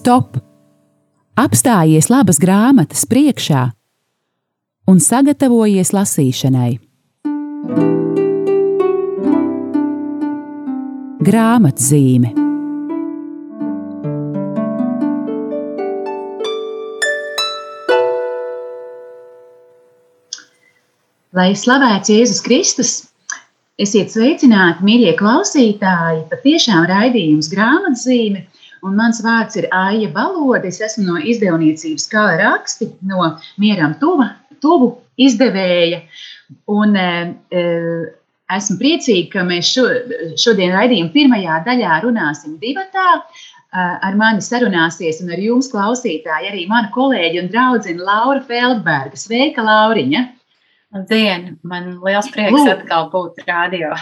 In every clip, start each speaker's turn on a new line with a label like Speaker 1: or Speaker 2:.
Speaker 1: stop! Apstājies labas grāmatas priekšā un sagatavojies lasīšanai. Grāmatzīme
Speaker 2: Lai slavēts Jēzus Kristus, esiet sveicināti, mīļie klausītāji, patiešām raidījums grāmatzīme. Un mans vārds ir Aija Balode. Es esmu no izdevniecības kā raksti, no Mieram tuva, tuvu izdevēja. Un, e, esmu priecīga, ka mēs šo, šodien raidījuma pirmajā daļā runāsim divatā. Ar mani sarunāsies un ar jums, klausītāji, arī mana kolēģe un draudzene Laura Feldberga. Sveika, Lauriņa!
Speaker 3: Labdien! Man liels prieks Lūk. atkal būt radio.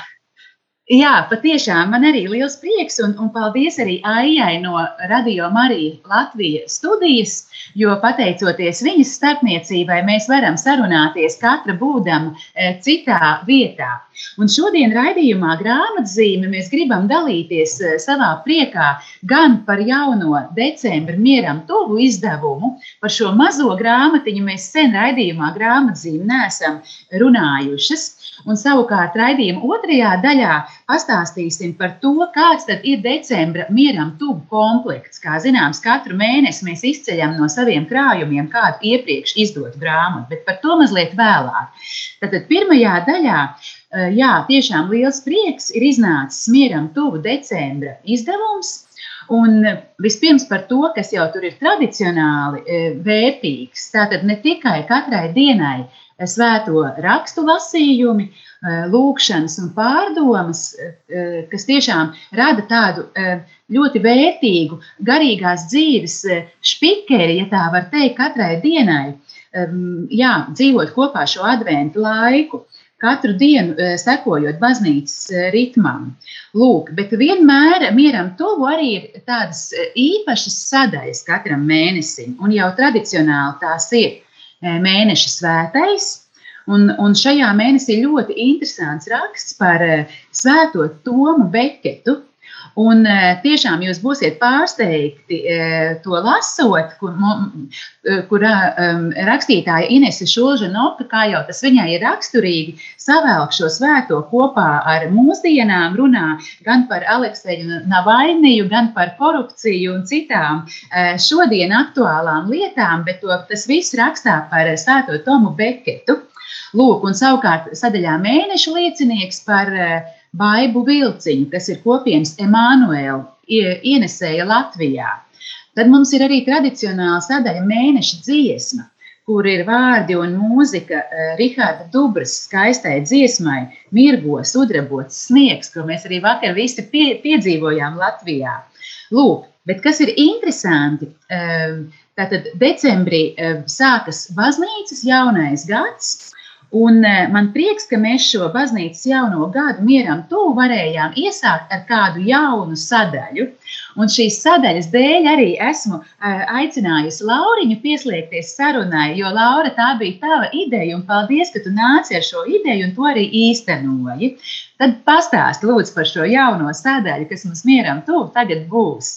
Speaker 2: Jā, patiešām man arī liels prieks un, un paldies arī Aijai no Radio Marija Latvijas studijas, jo pateicoties viņas starpniecībai, mēs varam sarunāties katra būdama e, citā vietā. Un šodien raidījumā grāmatzīme mēs gribam dalīties e, savā priekā gan par jauno decembra mieram tuvu izdevumu, par šo mazo grāmatiņu mēs sen raidījumā grāmatzīme neesam runājušas. Un savukārt raidījuma otrajā daļā pastāstīsim par to, kāds ir decembra mieram tuvu komplekts. Kā zināms, katru mēnesi mēs izceļam no saviem krājumiem kādu iepriekš izdotu grāmatu, bet par to mazliet vēlāk. Tātad pirmajā daļā, eh, jā, tiešām liels prieks ir iznācis mieram tuvu decembra izdevums. Un vispirms par to, kas jau tur ir tradicionāli eh, vērtīgs. Tātad ne tikai katrai dienai svēto rakstu lasījumi, eh, lūkšanas un pārdomas, eh, kas tiešām rada tādu ļoti vērtīgu garīgās dzīves špikeri, ja tā var teikt, katrai dienai. Jā, dzīvot kopā šo adventu laiku katru dienu sekojot baznīcas ritmam. Lūk, bet vienmēr mieram tuvu arī ir tādas īpašas sadaļas katram mēnesim, un jau tradicionāli tās ir mēneša svētais. Un, un šajā mēnesī ļoti interesants raksts par svēto Tomu Beketu, Un tiešām jūs būsiet pārsteigti to lasot, kur, kur rakstītāja Inese Šulžanoka, kā jau tas viņai ir raksturīgi, savēlk šo svēto kopā ar mūsdienām, runā gan par Alekseju Navainiju, gan par korupciju un citām šodien aktuālām lietām, bet to, tas viss rakstā par svēto Tomu Beketu. Lūk, un savukārt sadaļā mēneša liecinieks par uh, Baibu Vilciņu, kas ir kopienas Emanuēla ienesēja Latvijā. Tad mums ir arī tradicionāla sadaļa mēneša dziesma, kur ir vārdi un mūzika eh, Rahāda Dubras skaistai dziesmai, Mirgo sudrabots sniegs, ko mēs arī vakar visi pie, piedzīvojām Latvijā. Lūk, bet kas ir interesanti, eh, tātad decembrī eh, sākas baznīcas jaunais gads, Un e, man prieks, ka mēs šo baznīcas jauno gadu mieram tuvu varējām iesākt ar kādu jaunu sadaļu. Un šīs sadaļas dēļ arī esmu e, aicinājusi Lauriņu pieslēgties sarunai, jo Laura tā bija tava ideja, un paldies, ka tu nāci ar šo ideju un to arī īstenoji. Tad pastāsti lūdzu par šo jauno sadaļu, kas mums mieram tuvu tagad būs.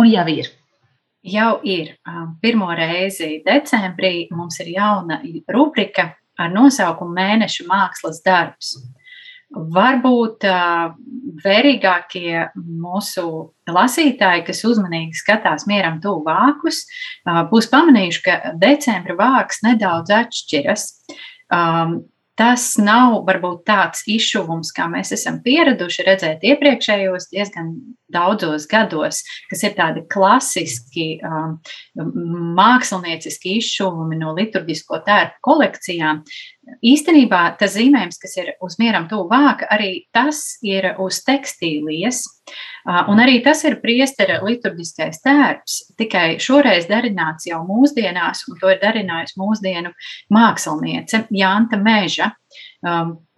Speaker 2: Un jau ir.
Speaker 3: Jau ir. Pirmo reizi decembrī mums ir jauna rubrika ar nosaukumu Mēneša mākslas darbs. Varbūt uh, vērīgākie mūsu lasītāji, kas uzmanīgi skatās mieram tuvu vākus, uh, būs pamanījuši, ka decembra vāks nedaudz atšķiras. Um, Tas nav varbūt tāds izšuvums, kā mēs esam pieraduši redzēt iepriekšējos diezgan daudzos gados, kas ir tādi klasiski um, mākslinieciski izšuvumi no liturgisko tērpu kolekcijām. Īstenībā tas zīmējums, kas ir uz mieram tuvu vāka, arī tas ir uz tekstīlijas. Un arī tas ir priestera liturgiskais tērps, tikai šoreiz darināts jau mūsdienās, un to ir darinājusi mūsdienu māksliniece Janta Meža.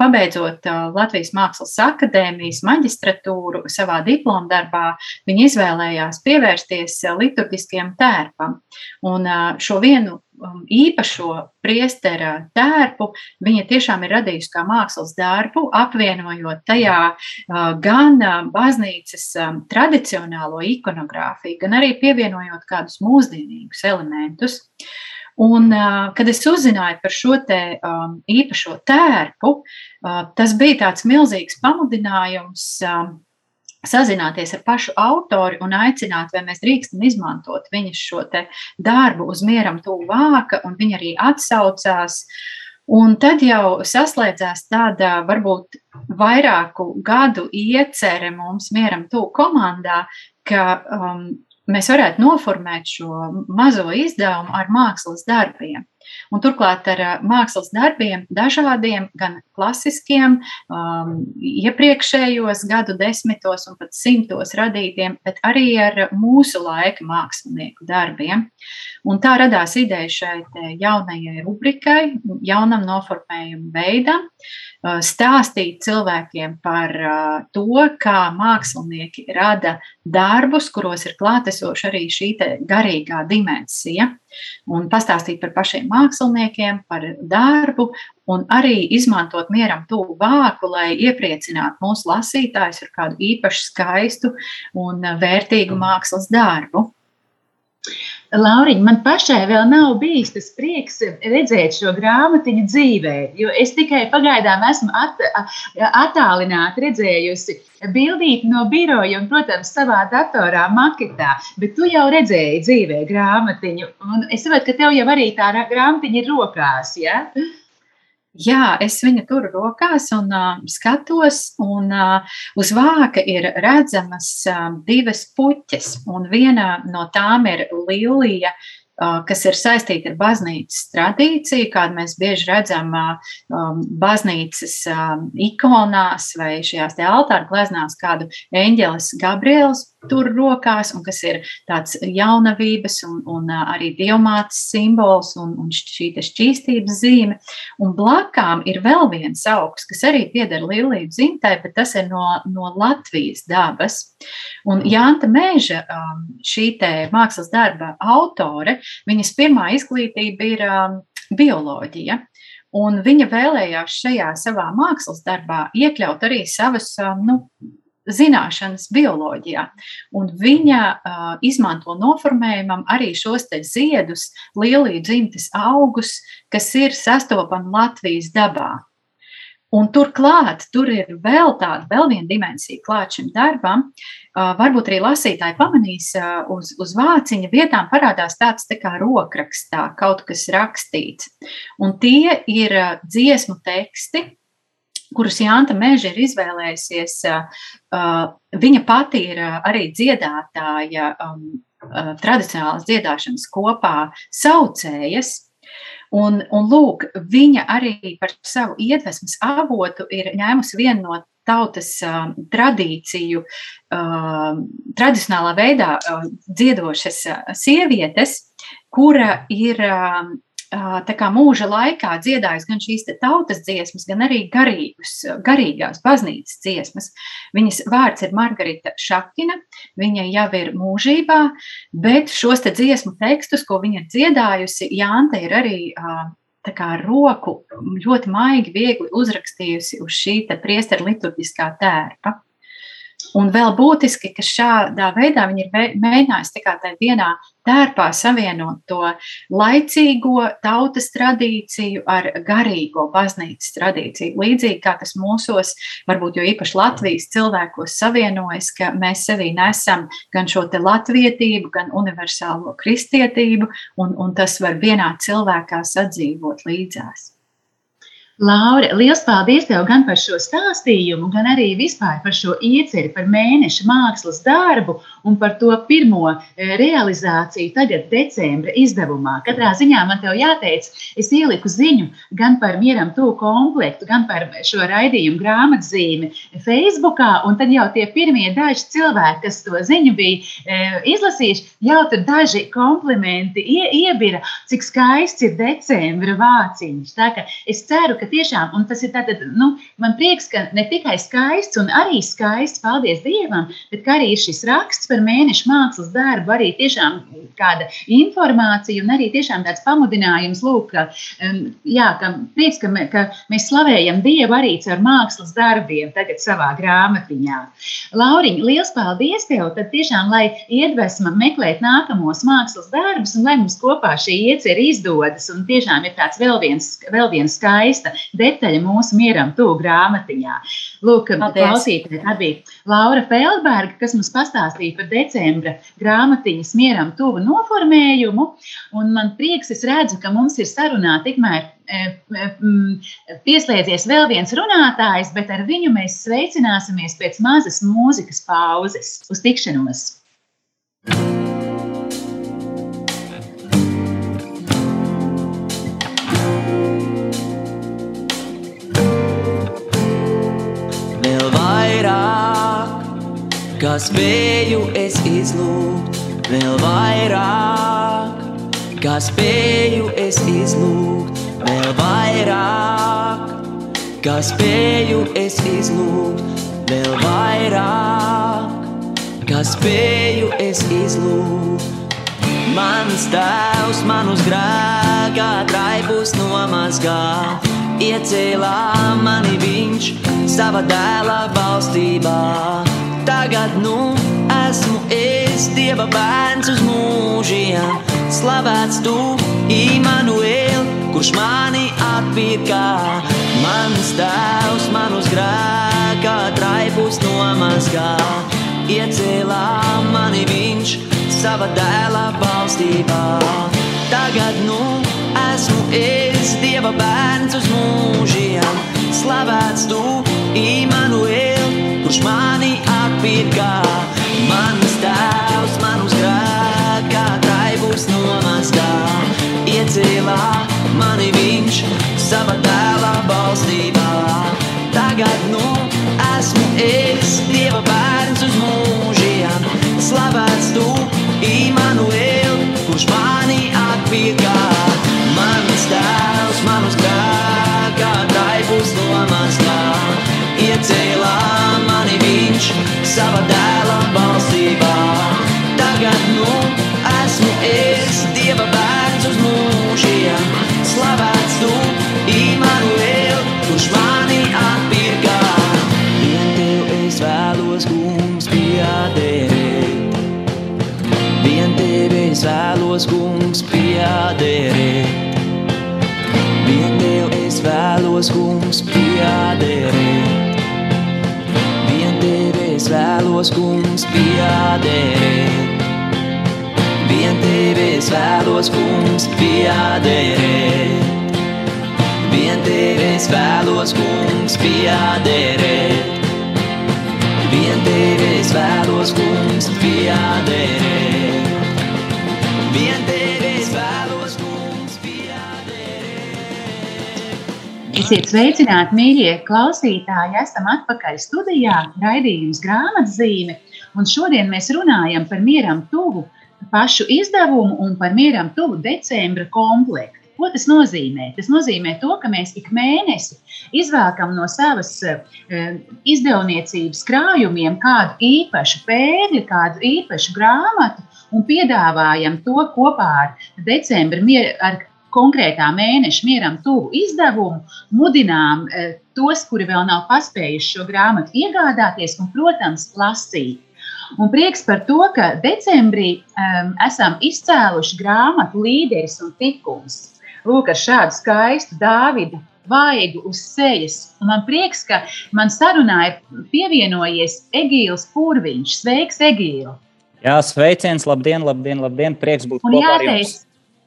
Speaker 3: Pabeidzot Latvijas Mākslas akadēmijas maģistratūru savā diploma darbā, viņa izvēlējās pievērsties liturgiskiem tērpam. Un šo vienu īpašo priestera tērpu viņa tiešām ir radījusi kā mākslas darbu, apvienojot tajā uh, gan uh, baznīcas um, tradicionālo ikonogrāfiju, gan arī pievienojot kādus mūsdienīgus elementus. Un, uh, kad es uzzināju par šo te, um, īpašo tērpu, uh, tas bija tāds milzīgs pamudinājums um, sazināties ar pašu autori un aicināt, vai mēs drīkstam izmantot viņas šo darbu uz mieram tuvu vāka, un viņa arī atsaucās. Un tad jau saslēdzās tāda varbūt vairāku gadu iecerē mums mieram tuvu komandā, ka um, mēs varētu noformēt šo mazo izdevumu ar mākslas darbiem. Un turklāt ar mākslas darbiem, dažādiem, gan klasiskiem, um, iepriekšējos gadu desmitos un pat simtos radītiem, bet arī ar mūsu laika mākslinieku darbiem. Un tā radās ideja šai jaunajai rubrikai, jaunam noformējumu veidam, stāstīt cilvēkiem par to, kā mākslinieki rada darbus, kuros ir klātesoša arī šī garīgā dimensija, un pastāstīt par pašiem māksliniekiem, par darbu, un arī izmantot mieram tuvu vāku, lai iepriecinātu mūsu lasītājus ar kādu īpaši skaistu un vērtīgu mākslas darbu.
Speaker 2: Lauriņa, man pašai vēl nav bijis tas prieks redzēt šo grāmatiņu dzīvē, jo es tikai pagaidām esmu at, attālināti redzējusi bildīti no biroja un, protams, savā datorā maketā, bet tu jau redzēji dzīvē grāmatiņu, un es saprotu, ka tev jau arī tā grāmatiņa ir rokās, ja?
Speaker 3: Jā, es viņu turu rokās un uh, skatos, un uh, uz vāka ir redzamas uh, divas puķes, un viena no tām ir Lilija kas ir saistīti ar baznīcas tradīciju, kādu mēs bieži redzam um, baznīcas um, ikonās vai šajās altāra gleznās, kādu eņģelis Gabriels tur rokās, un kas ir tāds jaunavības un, un arī dievmātes simbols un, un šī šķīstības zīme. Un blakām ir vēl viens augs, kas arī pieder Liliju dzimtai, bet tas ir no, no Latvijas dabas. Un Jānta Mēža, šī te mākslas darba autore, Viņas pirmā izglītība ir bioloģija. Un viņa vēlējās šajā savā mākslas darbā iekļaut arī savas nu, zināšanas bioloģijā. Un viņa uh, izmanto noformējumam arī šos ziedus, lielī dzimtes augus, kas ir sastopami Latvijas dabā. Un turklāt, tur ir vēl tāda, vēl viena dimensija klāt šim darbam. Uh, varbūt arī lasītāji pamanīs, uh, uz, uz vāciņa vietām parādās tāds tā kā rokrakstā, kaut kas rakstīts. Un tie ir uh, dziesmu teksti, kurus Jānta Mēža ir izvēlējusies. Viņa pati ir arī dziedātāja um, tradicionālās dziedāšanas kopā saucējas. Un, un lūk, viņa arī par savu iedvesmas avotu ir ņēmusi vienu no tautas uh, tradīciju, uh, tradicionālā veidā uh, dziedošas uh, sievietes, kura ir uh, kā mūža laikā dziedājusi gan šīs tautas dziesmas, gan arī garīgus, garīgās baznīcas dziesmas. Viņas vārds ir Margarita Šakina, viņa jau ir mūžībā, bet šos te dziesmu tekstus, ko viņa ir dziedājusi, Jānta ir arī kā roku ļoti maigi, viegli uzrakstījusi uz šī priestera liturgiskā tērpa. Un vēl būtiski, ka šādā veidā viņi ir mēģinājuši tajā vienā tērpā savienot to laicīgo tautas tradīciju ar garīgo baznīcas tradīciju. Līdzīgi kā tas mūsos, varbūt jo īpaši Latvijas cilvēkos savienojas, ka mēs sevī nesam gan šo te latvietību, gan universālo kristietību, un, un tas var vienā cilvēkā sadzīvot līdzās.
Speaker 2: Laura, liels paldies tev gan par šo stāstījumu, gan arī vispār par šo ieceri, par mēneša mākslas darbu un par to pirmo eh, realizāciju tagad, decembra izdevumā. Katrā ziņā man te jāteic, es ieliku ziņu gan par mieram tuvu komplektu, gan par šo raidījumu grāmatzīmi Facebookā, un tad jau tie pirmie daži cilvēki, kas to ziņu bija e, izlasījuši, jau tur daži komplimenti ie, iebira, cik skaists ir decembra vāciņš. Tā es ceru, ka tiešām, un tas ir tātad, nu, man prieks, ka ne tikai skaists un arī skaists, paldies Dievam, bet arī ir šis raksts par mēnešu mākslas darbu, arī tiešām kāda informācija un arī tiešām tāds pamudinājums, lūk, ka, um, jā, ka prieks, ka, me, ka mēs slavējam Dievu arī caur mākslas darbiem tagad savā grāmatiņā. Lauriņ, liels paldies tev, tad tiešām, lai iedvesma meklēt nākamos mākslas darbus un lai mums kopā šī iecer izdodas un tiešām ir tāds vēl viens, vēl viens skaista detaļa mūsu mieram tuvu grāmatiņā. Lūk, klausītāji, tā bija Laura Feldberga, kas mums pastāstīja par decembra grāmatiņas mieram tuvu noformējumu, un man prieks, es redzu, ka mums ir sarunā tikmēr e, e, pieslēdzies vēl viens runātājs, bet ar viņu mēs sveicināsimies pēc mazas mūzikas pauzes. Uz tikšanos!
Speaker 4: Spēju es izlūgt, vēl vairāk, kā spēju es izlūgt, vēl vairāk, kā spēju es izlūgt, vēl vairāk, kā spēju es izlūgt. Mans tēvs manus grēkā traipus nomazgā, iecēlā mani viņš sava dēla valstībā tagad nu esmu es Dieva bērns uz mūžiem. Slavēts tu, Immanuēl, kurš mani atpirkā. Mans tēvs manus grēkā traipus nomazgā. Iecēlā mani viņš sava dēla valstībā. Tagad nu esmu es Dieva bērns uz mūžiem. Slavēts tu, Immanuēl, kurš mani atpirkā pirkā. Mans tēvs manus grēkā traibus nomazgā. Iecēlā mani viņš sava dēla balstībā. Tagad nu esmu es Dieva bērns uz mūžiem. Slavēts tu, Immanuēl, kurš mani atpirkā. Mans tēvs manus grēkā traibus nomazgā. Iecēlā mani viņš es vēlos, kungs, piederēt. Vien tevi es vēlos, kungs, piederēt. Vien tevi es vēlos, kungs, piederēt. Vien tevi es vēlos, kungs, piederēt.
Speaker 2: Esiet sveicināti, mīļie klausītāji! Esam atpakaļ studijā, raidījums grāmatzīme. Un šodien mēs runājam par mieram tuvu pašu izdevumu un par mieram tuvu decembra komplektu. Ko tas nozīmē? Tas nozīmē to, ka mēs ik mēnesi izvēlkam no savas uh, izdevniecības krājumiem kādu īpašu pēļu, kādu īpašu grāmatu un piedāvājam to kopā ar decembra, ar konkrētā mēneša mieram tuvu izdevumu, mudinām e, tos, kuri vēl nav paspējuši šo grāmatu iegādāties un, protams, lasīt. Un prieks par to, ka decembrī um, esam izcēluši grāmatu līderis un tikums. Lūk, ar šādu skaistu Dāvida vaigu uz sejas. Un man prieks, ka man sarunā ir pievienojies Egīls Pūriņš. Sveiks, Egīl!
Speaker 5: Jā, sveiciens, labdien, labdien, labdien! Prieks būt un kopā jāteic, ar jums!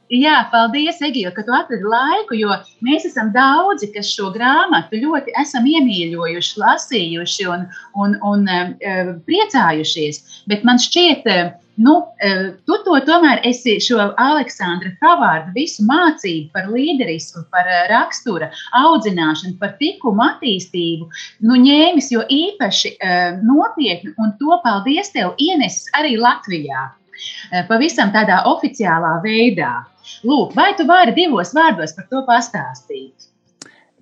Speaker 2: Jā, paldies, Egīla, ka tu atradi laiku, jo mēs esam daudzi, kas šo grāmatu ļoti esam iemīļojuši, lasījuši un, un, un uh, priecājušies. Bet man šķiet, uh, nu, uh, tu to tomēr esi šo Aleksandra Havārdu visu mācību par līderismu, par rakstura audzināšanu, par tikumu attīstību, nu, ņēmis jo īpaši uh, nopietni, un to paldies tev ienesis arī Latvijā. Pavisam tādā oficiālā veidā. Lūk, vai tu vari divos vārdos par to pastāstīt?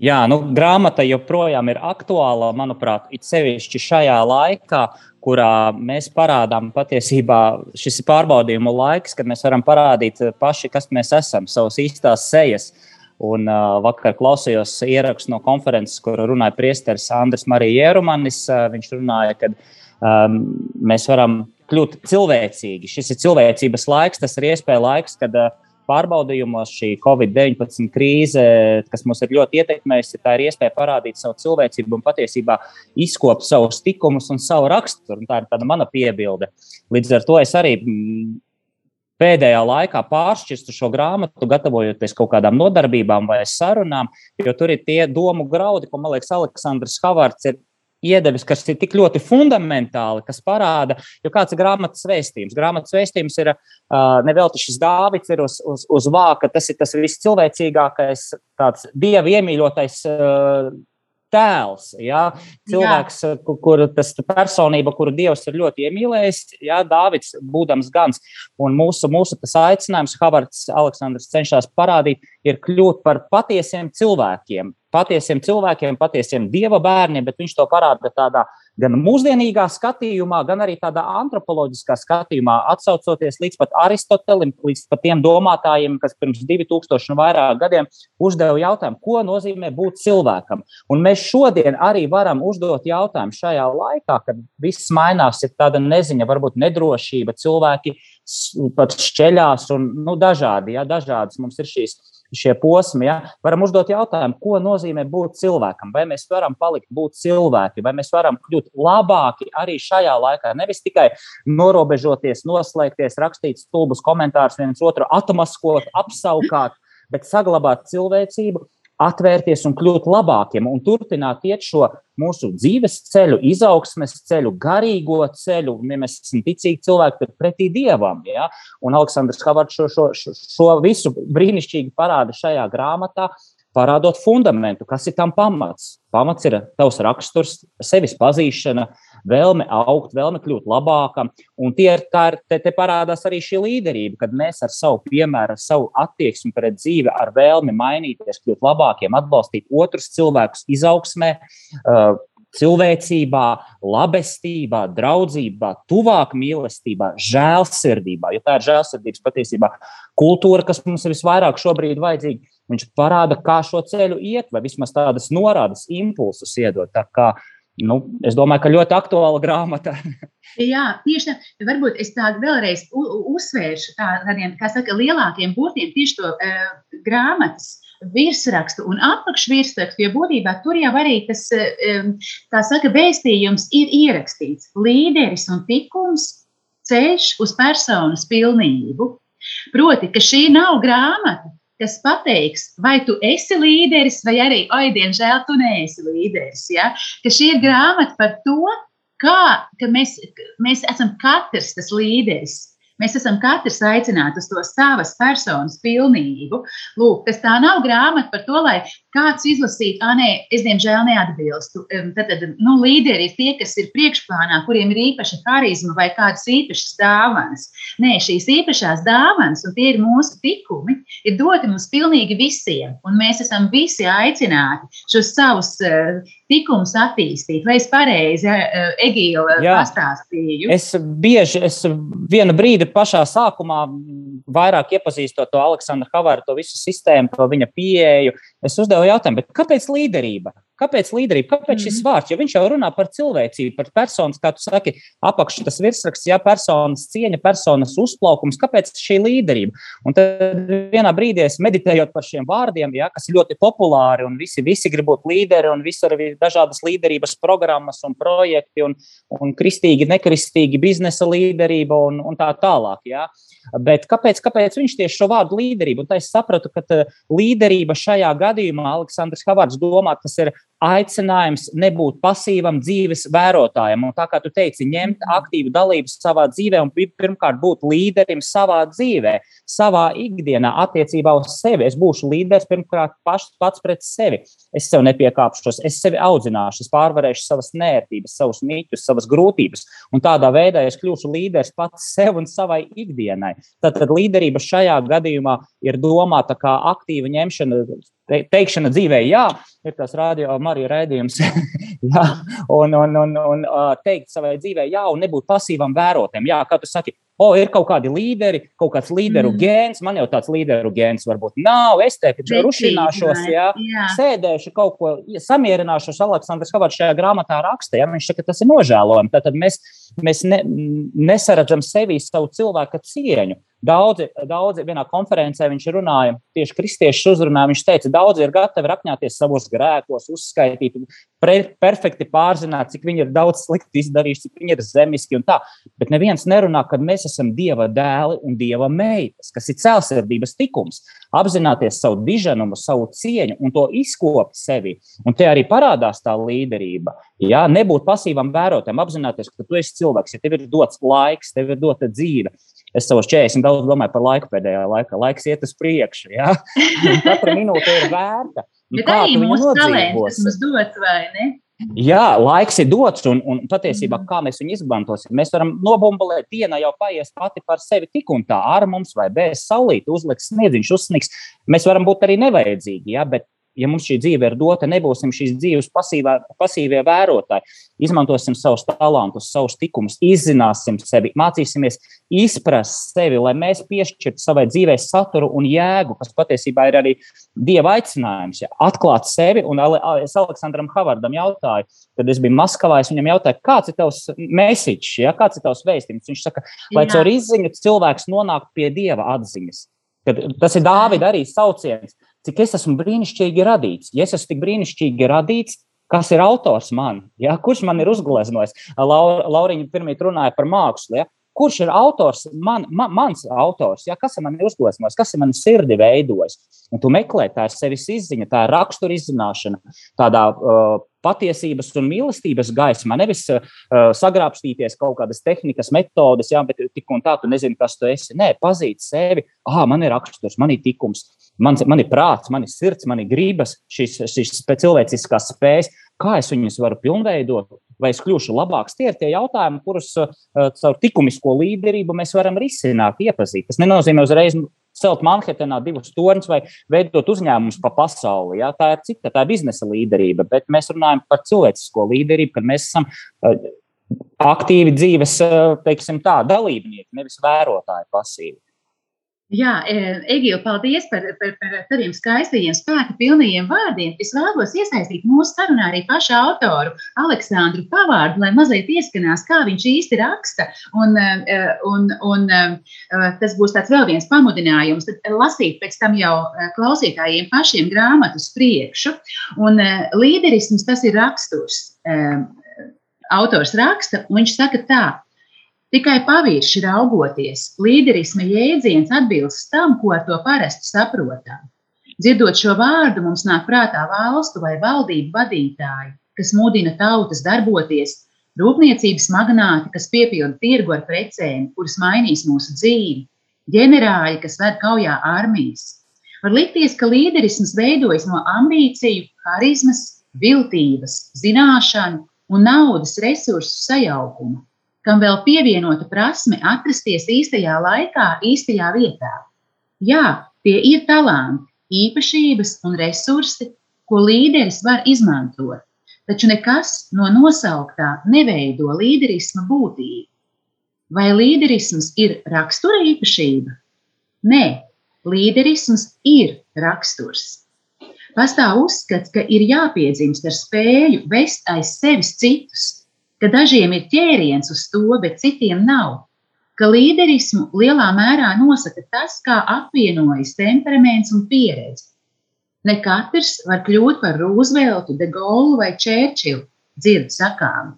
Speaker 5: Jā, nu, grāmata joprojām ir aktuāla, manuprāt, it sevišķi šajā laikā, kurā mēs parādām patiesībā šis pārbaudījumu laiks, kad mēs varam parādīt paši, kas mēs esam, savas īstās sejas. Un, uh, vakar klausījos ierakstu no konferences, kur runāja priesteris Andris Marija Jerumanis. Uh, viņš runāja, ka um, mēs varam kļūt cilvēcīgi. Šis ir cilvēcības laiks, tas ir iespēja laiks, kad uh, pārbaudījumos šī Covid-19 krīze, kas mums ir ļoti ietekmējusi, tā ir iespēja parādīt savu cilvēcību un patiesībā izkopt savus tikumus un savu raksturu. Un tā ir tāda mana piebilde. Līdz ar to es arī mm, pēdējā laikā pāršķirstu šo grāmatu, gatavojoties kaut kādām nodarbībām vai sarunām, jo tur ir tie domu graudi, ko, man liekas, Aleksandrs Havards ir iedevis, kas ir tik ļoti fundamentāli, kas parāda, jo kāds ir grāmatas vēstījums. Grāmatas vēstījums ir nevelti šis Dāvids ir uz, uz, uz vāka, tas ir tas viscilvēcīgākais, tāds dieva iemīļotais. Tēls. Ja? Cilvēks, jā. kur tas personība, kuru Dievs ir ļoti iemīlējis, ja? Dāvids, būdams gans. Un mūsu, mūsu aicinājums, Havards Aleksandrs cenšas parādīt, ir kļūt par patiesiem cilvēkiem, patiesiem cilvēkiem, patiesiem dieva bērniem, bet viņš to parāda tādā gan mūsdienīgā skatījumā, gan arī tādā antropoloģiskā skatījumā, atsaucoties līdz pat Aristotelim, līdz pat tiem domātājiem, kas pirms 2000 un vairāk gadiem uzdeva jautājumu, ko nozīmē būt cilvēkam. Un mēs šodien arī varam uzdot jautājumu šajā laikā, kad viss mainās, ir tāda neziņa, varbūt nedrošība, cilvēki pat šķeļās un nu, dažādi, ja, dažādas mums ir šīs šie posmi, ja, varam uzdot jautājumu, ko nozīmē būt cilvēkam. Vai mēs varam palikt būt cilvēki, vai mēs varam kļūt labāki arī šajā laikā. Nevis tikai norobežoties, noslēgties, rakstīt stulbus komentārus, viens otru atmaskot, apsaukāt, bet saglabāt cilvēcību atvērties un kļūt labākiem un turpināt iet šo mūsu dzīves ceļu, izaugsmes ceļu, garīgo ceļu. Ja mēs esam ticīgi cilvēki, tad pretī dievam. Ja? Un Aleksandrs Havards šo, šo, šo, šo visu brīnišķīgi parāda šajā grāmatā. Parādot fundamentu, kas ir tam pamats. Pamats ir tavs raksturs, sevis pazīšana, uh, vēlme augt, vēlme kļūt labākam. Un tie ir, ir, te, te parādās arī šī līderība, kad mēs ar savu piemēru, ar savu attieksmi pret dzīvi, ar vēlmi mainīties, kļūt labākiem, atbalstīt otrus cilvēkus izaugsmē. Uh, cilvēcībā, labestībā, draudzībā, tuvāk mīlestībā, žēlsirdībā. Jo tā ir žēlsirdības patiesībā kultūra, kas mums ir visvairāk šobrīd vajadzīga. Viņš parāda, kā šo ceļu iet, vai vismaz tādas norādes, impulsus iedot. Tā kā Nu, es domāju, ka ļoti aktuāla grāmata.
Speaker 2: Jā, tieši tā. Varbūt es tādu vēlreiz uzsvēršu tādiem, kā saka, lielākiem burtiem tieši to uh, grāmatas virsrakstu un apakšvirsrakstu, jo būtībā tur jau arī tas, uh, tā saka, vēstījums ir ierakstīts. Līderis un tikums ceļš uz personas pilnību. Proti, ka šī nav grāmata, kas pateiks, vai tu esi līderis, vai arī, oi, diemžēl, tu neesi līderis. Ja? Ka šī ir grāmata par to, kā mēs, mēs esam katrs tas līderis. Mēs esam katrs aicināti uz to savas personas pilnību. Lūk, tas tā nav grāmata par to, lai kāds izlasītu, ah, nē, es diemžēl neatbilstu. Tad, nu, līderi ir tie, kas ir priekšplānā, kuriem ir īpaša harizma vai kādas īpašas dāvanas. Nē, šīs īpašās dāvanas, un tie ir mūsu tikumi, ir doti mums pilnīgi visiem. Un mēs esam visi aicināti šos savus uh, tikumus attīstīt. Vai es pareizi, uh, Egīla, pastāstīju?
Speaker 5: Es bieži, es vienu brīdi pašā sākumā, vairāk iepazīstot to Aleksandru Havaru, to visu sistēmu, to viņa pieeju, es uzdevu jautājumu, kāpēc līderība? Kāpēc līderība? Kāpēc šis mhm. vārds? Jo viņš jau runā par cilvēcību, par personas, kā tu saki, apakšā tas virsraksts, ja personas cieņa, personas uzplaukums. Kāpēc šī līderība? Un tad vienā brīdī es meditējot par šiem vārdiem, ja, kas ir ļoti populāri, un visi, visi grib būt līderi, un visur ir dažādas līderības programmas un projekti, un, un kristīgi, nekristīgi biznesa līderība un, un tā tālāk. Ja. Bet kāpēc, kāpēc viņš tieši šo vārdu līderību? Un tā es sapratu, ka līderība šajā gadījumā Aleksandrs Havārds domā, tas ir aicinājums nebūt pasīvam dzīves vērotājam. Un tā kā tu teici, ņemt mhm. aktīvu dalību savā dzīvē un pirmkārt būt līderim savā dzīvē, savā ikdienā, attiecībā uz sevi. Es būšu līderis pirmkārt paš, pats pret sevi. Es sev nepiekāpšos, es sevi audzināšu, es pārvarēšu savas nērtības, savus mītus, savas grūtības. Un tādā veidā es kļūšu līderis pats sev un savai ikdienai. Tad, tad līderība šajā gadījumā ir domāta kā aktīva ņemšana te, teikšana dzīvē, jā, ir tas radio Marija raidījums, jā, un, un, un, un teikt savai dzīvē, jā, un nebūt pasīvam vērotiem. Jā, kā tu saki, o, ir kaut kādi līderi, kaut kāds līderu mm. gēns, man jau tāds līderu gēns varbūt nav. Es te taču rušināšos, jā, jā. sēdēšu kaut ko, samierināšos. Aleksandrs Havārds šajā grāmatā raksta, ja viņš saka, tas ir nožēlojami. Tad mēs, mēs ne, nesaredzam sevī savu cilvēku cieņu. Daudzi, daudzi vienā konferencē viņš runāja, tieši kristiešu uzrunā. Viņš teica, daudzi ir gatavi rakņāties savos grēkos, uzskaitīt, pre, perfekti pārzināt, cik viņi ir daudz slikti izdarījuši, cik viņi ir zemiski un tā. Bet neviens nerunā, ka mēs esam Dieva dēli un Dieva meitas, kas ir cēlsirdības tikums. Apzināties savu diženumu, savu cieņu un to izkopt sevi. Un te arī parādās tā līderība. Jā, nebūt pasīvam vērotājam, apzināties, ka tu esi cilvēks, ja tev ir dots laiks, tev ir dota dzīve es savos 40 daudz domāju par laiku pēdējā laikā. Laiks iet uz priekšu. Ja? Katra minūte ir vērta.
Speaker 2: Bet arī mūsu talants mums dots, vai ne?
Speaker 5: Jā, laiks ir dots, un, un patiesībā, kā mēs viņu izmantosim, mēs varam nobumbulēt, diena jau paies pati par sevi tik un tā, ar mums vai bez saulīt, uzliks sniedziņš, uzsniks. Mēs varam būt arī nevajadzīgi, ja, bet ja mums šī dzīve ir dota, nebūsim šīs dzīves pasīvā, pasīvie vērotāji. Izmantosim savus talantus, savus tikumus, izzināsim sevi, mācīsimies izprast sevi, lai mēs piešķirtu savai dzīvei saturu un jēgu, kas patiesībā ir arī Dieva aicinājums. Ja? Atklāt sevi, un es Aleksandram Havardam jautāju, kad es biju Maskavā, es viņam jautāju, kāds ir tavs message, ja? kāds ir tavs vēstījums. Viņš saka, lai caur izziņu cilvēks nonāktu pie Dieva atziņas. Kad tas ir Dāvida arī sauciens cik es esmu brīnišķīgi radīts. Ja es esmu tik brīnišķīgi radīts, kas ir autors man? Ja? Kurš man ir uzgleznojis? Laura, Lauriņa pirmie runāja par mākslu. Ja? Kurš ir autors, man, man, mans autors, ja? kas ir man uzgleznojis, kas ir man sirdi veidojis? Un tu meklē, tā ir sevis izziņa, tā ir rakstura izzināšana, tādā uh, patiesības un mīlestības gaismā. Nevis uh, sagrābstīties kaut kādas tehnikas, metodes, jā, bet tik un tā tu nezini, kas tu esi. Nē, pazīt sevi, ah, man ir raksturs, man ir tikums Mans, man ir prāts, man ir sirds, man ir gribas, šīs, šīs cilvēciskās spējas, kā es viņus varu pilnveidot, vai es kļūšu labāks. Tie ir tie jautājumi, kurus uh, caur likumisko līderību mēs varam risināt, iepazīt. Tas nenozīmē uzreiz celt Manhetenā divus torņus vai veidot uzņēmumus pa pasauli. Ja? Tā ir cita, tā ir biznesa līderība, bet mēs runājam par cilvēcisko līderību, kad mēs esam uh, aktīvi dzīves, uh, teiksim tā, dalībnieki, nevis vērotāji pasīvi.
Speaker 2: Jā, e, Egīla, paldies par, par, par taviem skaistajiem, spēka pilnajiem vārdiem. Es vēlos iesaistīt mūsu sarunā arī pašu autoru, Aleksandru Pavārdu, lai mazliet ieskanās, kā viņš īsti raksta. Un, e, un, un e, tas būs tāds vēl viens pamudinājums, tad lasīt pēc tam jau klausītājiem pašiem grāmatu uz priekšu. Un līderisms tas ir raksturs. Autors raksta, un viņš saka tā, Tikai pavirši raugoties, līderisma jēdziens atbilst tam, ko ar to parasti saprotam. Dzirdot šo vārdu, mums nāk prātā valstu vai valdību vadītāji, kas mudina tautas darboties, rūpniecības magnāti, kas piepilda tirgu ar precēm, kuras mainīs mūsu dzīvi, ģenerāļi, kas ved kaujā armijas. Var likties, ka līderisms veidojas no ambīciju, harizmas, viltības, zināšanu un naudas resursu sajaukuma kam vēl pievienota prasme atrasties īstajā laikā, īstajā vietā. Jā, tie ir talanti, īpašības un resursi, ko līderis var izmantot, taču nekas no nosauktā neveido līderisma būtību. Vai līderisms ir rakstura īpašība? Nē, līderisms ir raksturs. Pastāv uzskats, ka ir jāpiedzimst ar spēju vest aiz sevis citus, ka dažiem ir ķēriens uz to, bet citiem nav, ka līderismu lielā mērā nosaka tas, kā apvienojas temperaments un pieredze. Ne katrs var kļūt par Rooseveltu, De Gaulle vai Čērčilu, dzird sakām.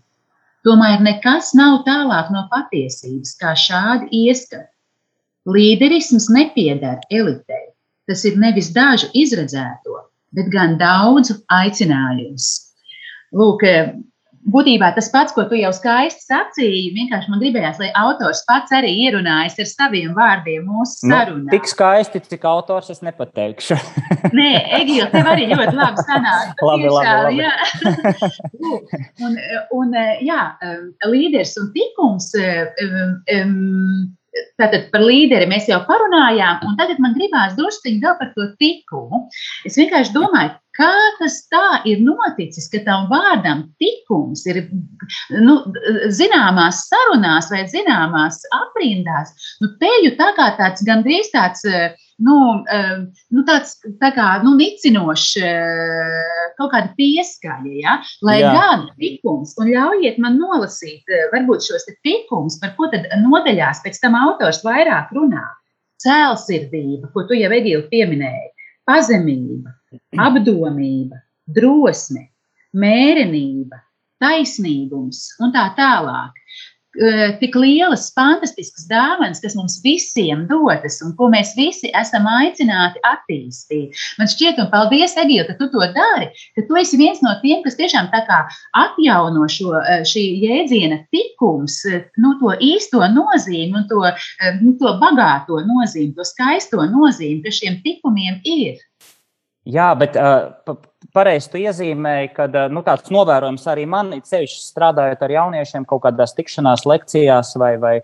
Speaker 2: Tomēr nekas nav tālāk no patiesības, kā šādi ieskati. Līderisms nepiedara elitei. Tas ir nevis dažu izredzēto, bet gan daudzu aicinājums. Lūk, būtībā tas pats, ko tu jau skaisti sacīji, vienkārši man gribējās, lai autors pats arī ierunājas ar saviem vārdiem mūsu sarunā.
Speaker 5: Nu, tik skaisti, cik autors es nepateikšu.
Speaker 2: Nē, Egīla, tev arī ļoti labi sanāk.
Speaker 5: labi, labi, labi.
Speaker 2: Jā. un, un, jā, līderis un tikums um, Tātad par līderi mēs jau parunājām, un tagad man gribās druskuļi vēl par to tikumu. Es vienkārši domāju, kā tas tā ir noticis, ka tam vārdam tikums ir nu, zināmās sarunās vai zināmās aprindās, nu, teju tā kā tāds gandrīz tāds. Nu, nu tāds tā kā nu, nicinošs, kaut kāda pieskaņa, ja? lai Jā. gan tikums, un ļaujiet man nolasīt, varbūt šos tikumus, par ko tad nodaļās pēc tam autors vairāk runā. Cēlsirdība, ko tu jau Egīli pieminēji, pazemība, apdomība, drosme, mērenība, taisnīgums un tā tālāk. Tik lielas, fantastiskas dāvanas, kas mums visiem dotas un ko mēs visi esam aicināti attīstīt. Man šķiet, un paldies, Egīla, ka tu to dari, ka tu esi viens no tiem, kas tiešām tā kā atjauno šo šī jēdziena tikums, nu, to īsto nozīmi un to, nu, to bagāto nozīmi, to skaisto nozīmi, kas šiem tikumiem ir.
Speaker 5: Jā, bet uh, pareizi tu iezīmēji, ka uh, nu, tāds novērojums arī man, ceļš strādājot ar jauniešiem kaut kādās tikšanās lekcijās vai, vai,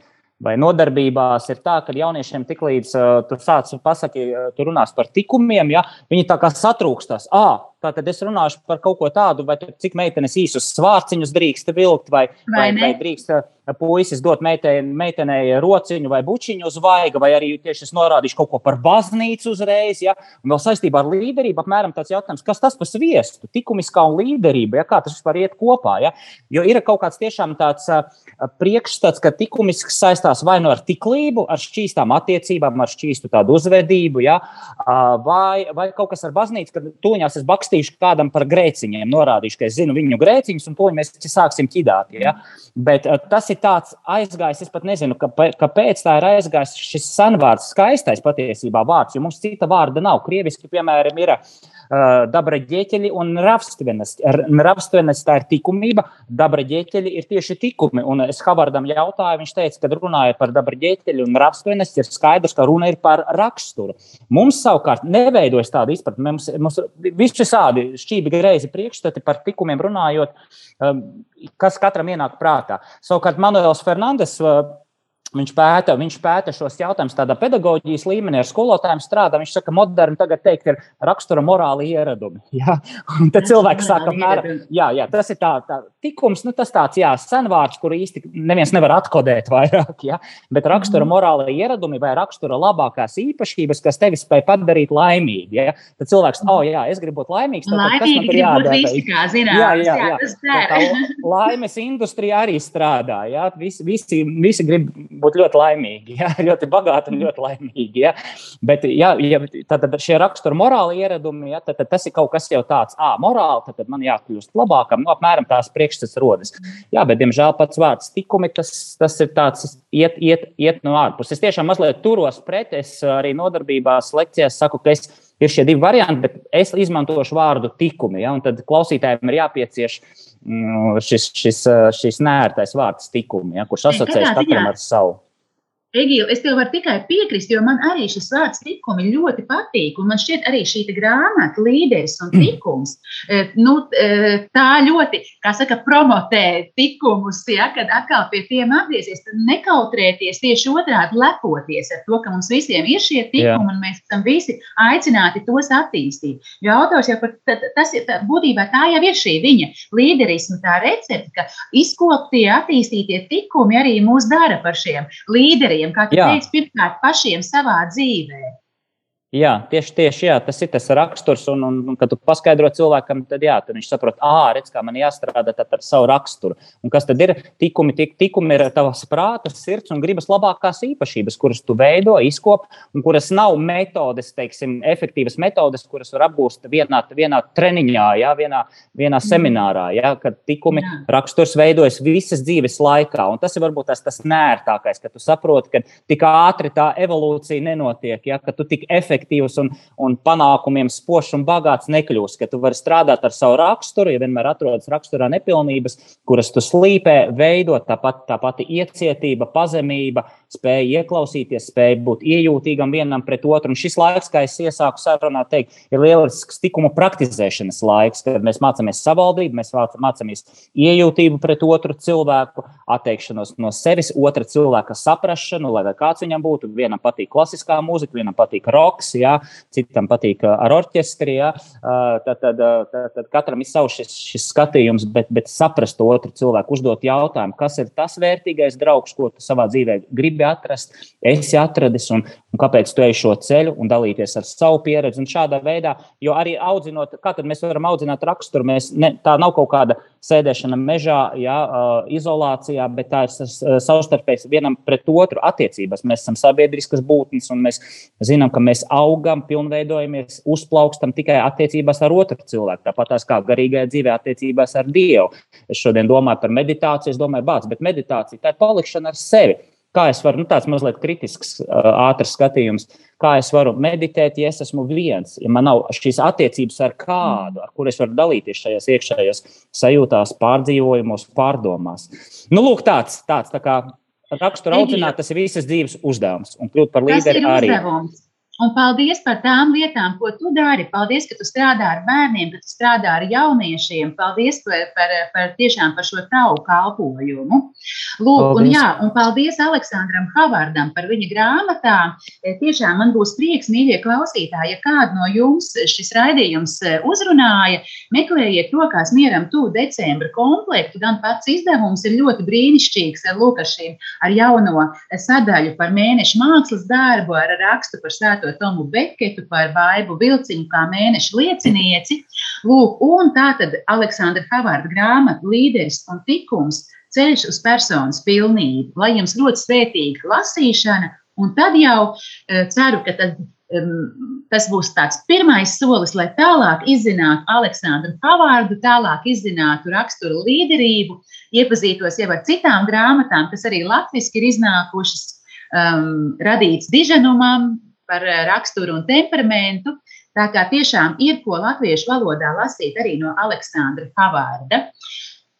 Speaker 5: vai nodarbībās, ir tā, ka jauniešiem tiklīdz uh, tu sāc pasaki, uh, tu runās par tikumiem, ja, viņi tā kā satrūkstās. À, Tātad es runāšu par kaut ko tādu, vai cik meitenes īsus svārciņus drīkst vilkt, vai, vai, vai, vai drīkst puisis dot meitenei, meitenei rociņu vai bučiņu uz vaiga, vai arī tieši es norādīšu kaut ko par baznīcu uzreiz. Ja? Un vēl saistībā ar līderību apmēram tāds jautājums, kas tas par sviestu, likumiskā un līderība, ja? kā tas vispār iet kopā. Ja? Jo ir kaut kāds tiešām tāds priekšstats, ka likumisks saistās vai nu ar tiklību, ar šķīstām attiecībām, ar šķīstu tādu uzvedību, ja? vai, vai kaut kas ar baznīcu, kad tuņās es bakstīšu kādam par grēciņiem, norādīšu, ka es zinu viņu grēciņus, un to mēs sāksim ķidāt. Ja? Bet tas ir tāds aizgājis, es pat nezinu, kāpēc tā ir aizgājis šis senvārds, skaistais patiesībā vārds, jo mums cita vārda nav. Krieviski, piemēram, ir uh, dabra ģeķeļi un. Ravstvenes tā ir likumība, dabra ģeķeļi ir tieši tikumi. Un es Havardam jautāju, viņš teica, ka runājot par dabra ģeķeļi un ravstvenes, ir skaidrs, ka runa ir par raksturu. Mums savukārt neveidojas tāda izpratne. Mums, mums visi šādi šķīvi greizi priekšstati par tikumiem runājot, um, kas katram ienāk prātā. Savukārt Manuels Fernandes Viņš pēta, viņš pēta šos jautājumus tādā pedagoģijas līmenī, ar skolotājiem strādā. Viņš saka, ka moderni tagad teikt, ir rakstura morāli ieradumi. Ja? Tad cilvēki saka, apmēram, jā, jā, tas ir tā, tā tikums, nu, tas tāds, jā, senvārds, kuru īsti neviens nevar atkodēt vairāk, ja? bet rakstura mhm. morāli ieradumi vai rakstura labākās īpašības, kas tevi spēj padarīt laimīgu. Ja? Tad cilvēks, oh, jā, es gribu būt laimīgs, tad
Speaker 2: Laimīgi kas man tur jādara? Visi, kā zinās, jā, jā, jā. jā,
Speaker 5: tā laimes industrija arī strādā, ja? visi, visi, visi grib būt ļoti laimīgi, ja? ļoti bagāti un ļoti laimīgi. Ja? Bet, ja, ja tad, tad šie rakstura morāli ieradumi, ja? tad, tad tas ir kaut kas jau tāds, ah, morāli, tad, tad man jākļūst labākam. Nu, apmēram tās priekšstats rodas. Jā, bet, diemžēl, pats vārds tikumi, tas, tas ir tāds, iet, iet, iet no ārpuses. Es tiešām mazliet turos pret, es arī nodarbībās, lekcijās saku, ka es ir šie divi varianti, bet es izmantošu vārdu tikumi. Ja, tad klausītājiem ir jāpiecieš mm, šis, šis, šis nērtais vārds tikumi, ja, kurš asociēs katram ar savu.
Speaker 2: Egīla, es tev varu tikai piekrist, jo man arī šis vārds tikumi ļoti patīk. Man šķiet, arī šī grāmata, līderis un tikums, mm. nu, e, tā ļoti, kā saka, promotē tikumus, ja, kad atkal pie tiem atgriezies, tad nekautrēties tieši otrādi lepoties ar to, ka mums visiem ir šie tikumi Jā. un mēs esam visi aicināti tos attīstīt. Jo autors jau par tas ir, tā, būtībā tā jau ir šī viņa līderisma tā recepte, ka izkoptie, attīstītie tikumi arī mūs dara par šiem līderiem pašiem, kā tu Jā. teici, pirmkārt pašiem savā dzīvē.
Speaker 5: Jā, tieši, tieši jā, tas ir tas raksturs. Un, un, un kad tu paskaidro cilvēkam, tad, jā, tad viņš saprot, ah, redz, kā man jāstrādā ar savu raksturu. Un kas tad ir tikumi? Tik, tikumi ir tavs prātas, sirds un gribas labākās īpašības, kuras tu veido, izkop, un kuras nav metodes, teiksim, efektīvas metodes, kuras var apgūst vienā, vienā treniņā, jā, vienā, vienā mm. seminārā. Jā, kad tikumi jā. raksturs veidojas visas dzīves laikā. Un tas ir varbūt tas, tas nērtākais, ka tu saproti, ka tik ātri tā evolūcija nenotiek, jā, ka tu tik efektīvi efektīvs un, un panākumiem spožs un bagāts nekļūst. Ka tu vari strādāt ar savu raksturu, ja vienmēr atrodas raksturā nepilnības, kuras tu slīpē, veidot tāpat tā pati iecietība, pazemība, spēja ieklausīties, spēja būt iejūtīgam vienam pret otru. Un šis laiks, kā es iesāku sarunā, teikt, ir lielisks tikuma praktizēšanas laiks, kad mēs mācāmies savaldīt, mēs mācāmies iejūtību pret otru cilvēku, atteikšanos no sevis, otra cilvēka saprāšanu, lai kāds viņam būtu. Vienam patīk klasiskā mūzika, vienam patīk roks, jā, citam patīk ar orķestri. Jā. Tad, tad, tad, tad katram ir savs šis, šis skatījums, bet, bet saprast otru cilvēku, uzdot jautājumu, kas ir tas vērtīgais draugs, ko tu savā dzīvē gribi atrast, esi atradis un, un kāpēc tu ej šo ceļu un dalīties ar savu pieredzi. Un šādā veidā, jo arī audzinot, kā tad mēs varam audzināt raksturu, mēs ne, tā nav kaut kāda sēdēšana mežā, jā, izolācijā, bet tā ir savstarpēji vienam pret otru attiecības. Mēs esam sabiedriskas būtnes un mēs zinām, ka mēs augam, pilnveidojamies, uzplaukstam tikai attiecībās ar otru cilvēku. Tāpat tās kā garīgajā dzīvē attiecībās ar Dievu. Es šodien domāju par meditāciju, es domāju, bāc, bet meditācija tā ir palikšana ar sevi. Kā es varu, nu, tāds mazliet kritisks, ātrs skatījums, kā es varu meditēt, ja es esmu viens, ja man nav šīs attiecības ar kādu, ar kur es varu dalīties šajās iekšējās sajūtās, pārdzīvojumos, pārdomās. Nu, lūk, tāds, tāds tā kā rakstura audzināt, tas ir visas dzīves uzdevums, un kļūt par līderi arī.
Speaker 2: Uzdevums. Un paldies par tām lietām, ko tu dari. Paldies, ka tu strādā ar bērniem, ka tu strādā ar jauniešiem. Paldies par, par, par, tiešām par šo tavu kalpojumu. Lūk, paldies. un, jā, un paldies Aleksandram Havardam par viņa grāmatām. E, tiešām man būs prieks, mīļie klausītāji, ja kādu no jums šis raidījums e, uzrunāja, meklējiet rokās mieram tu decembra komplektu. Gan pats izdevums ir ļoti brīnišķīgs ar Lukašiem, ar jauno sadaļu par mēnešu mākslas darbu, ar rakstu par svēto svēto Tomu Beketu par Baibu Vilciņu kā mēneša liecinieci. Lūk, un tā tad Aleksandra Havārda grāmata Līderis un tikums ceļš uz personas pilnību. Lai jums ļoti svētīga lasīšana, un tad jau uh, ceru, ka tad, um, tas būs tāds pirmais solis, lai tālāk izzinātu Aleksandru Havārdu, tālāk izzinātu raksturu līderību, iepazītos jau ar citām grāmatām, kas arī latviešu ir iznākušas, um, radīts diženumam, par eh, raksturu un temperamentu. Tā kā tiešām ir ko latviešu valodā lasīt arī no Aleksandra Havārda.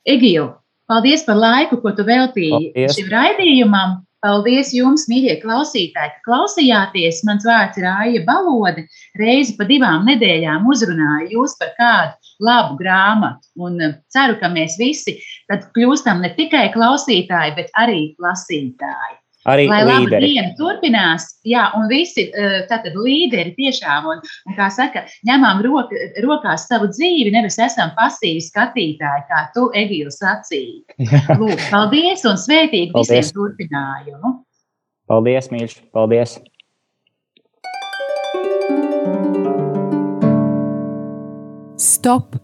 Speaker 2: Egīla, paldies par laiku, ko tu veltīji paldies. šim raidījumam. Paldies jums, mīļie klausītāji, ka klausījāties. Mans vārds ir Aija Balode. Reizi pa divām nedēļām uzrunāju jūs par kādu labu grāmatu. Un eh, ceru, ka mēs visi tad kļūstam ne tikai klausītāji, bet arī lasītāji.
Speaker 5: Arī
Speaker 2: Lai
Speaker 5: līderi.
Speaker 2: diena turpinās, jā, un visi eh, tātad līderi tiešām, un, un kā saka, ņemam rok, rokās savu dzīvi, nevis esam pasīvi skatītāji, kā tu, Egīla, sacīji. Lūk, paldies un svētīgi
Speaker 5: Paldies.
Speaker 2: visiem turpinājumu.
Speaker 5: Paldies, mīļš! Paldies!
Speaker 1: Stop!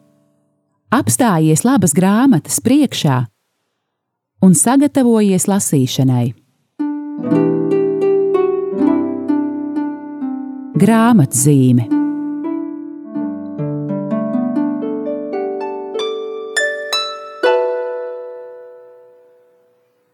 Speaker 1: Apstājies labas grāmatas priekšā un sagatavojies lasīšanai. Grāmatzīme